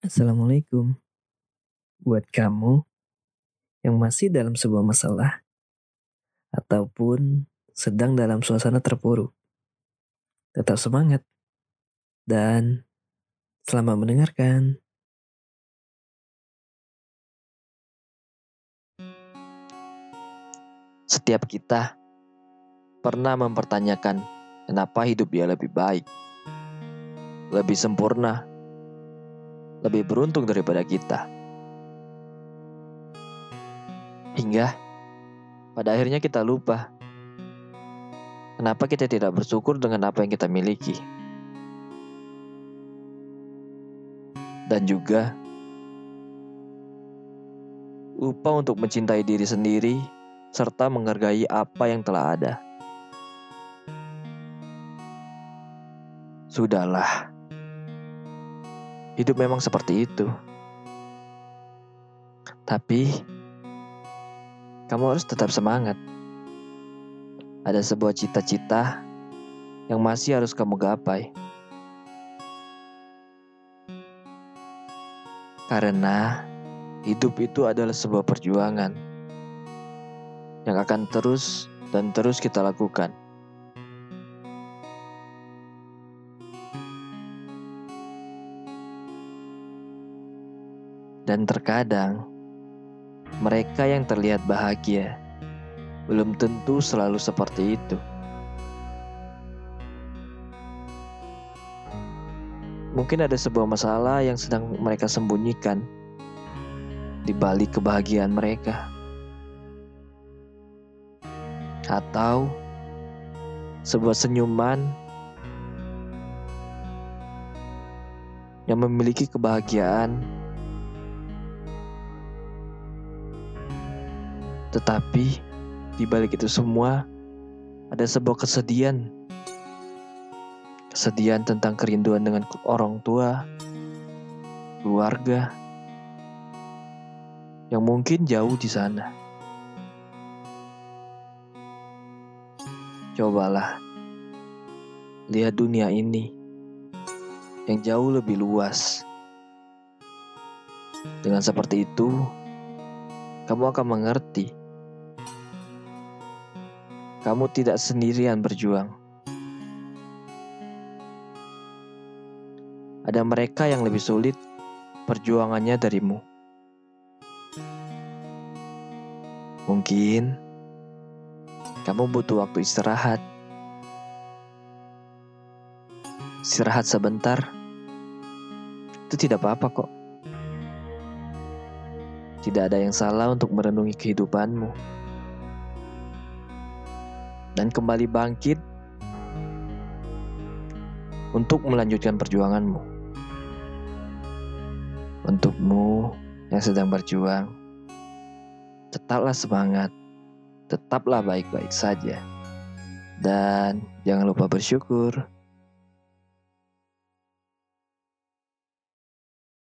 Assalamualaikum. Buat kamu yang masih dalam sebuah masalah ataupun sedang dalam suasana terpuruk, tetap semangat dan selamat mendengarkan. Setiap kita pernah mempertanyakan kenapa hidup dia lebih baik, lebih sempurna, lebih beruntung daripada kita. Hingga pada akhirnya kita lupa kenapa kita tidak bersyukur dengan apa yang kita miliki. Dan juga lupa untuk mencintai diri sendiri serta menghargai apa yang telah ada. Sudahlah. Hidup memang seperti itu. Tapi kamu harus tetap semangat. Ada sebuah cita-cita yang masih harus kamu gapai. Karena hidup itu adalah sebuah perjuangan yang akan terus dan terus kita lakukan. Dan terkadang mereka yang terlihat bahagia belum tentu selalu seperti itu. Mungkin ada sebuah masalah yang sedang mereka sembunyikan di balik kebahagiaan mereka, atau sebuah senyuman yang memiliki kebahagiaan, tetapi di balik itu semua ada sebuah kesedihan Kesedihan tentang kerinduan dengan orang tua, keluarga, yang mungkin jauh di sana. Cobalah lihat dunia ini yang jauh lebih luas. Dengan seperti itu, kamu akan mengerti. Kamu tidak sendirian berjuang. Ada mereka yang lebih sulit perjuangannya darimu. Mungkin kamu butuh waktu istirahat. Istirahat sebentar itu tidak apa-apa kok. Tidak ada yang salah untuk merenungi kehidupanmu dan kembali bangkit untuk melanjutkan perjuanganmu. Untukmu yang sedang berjuang, tetaplah semangat, tetaplah baik-baik saja, dan jangan lupa bersyukur.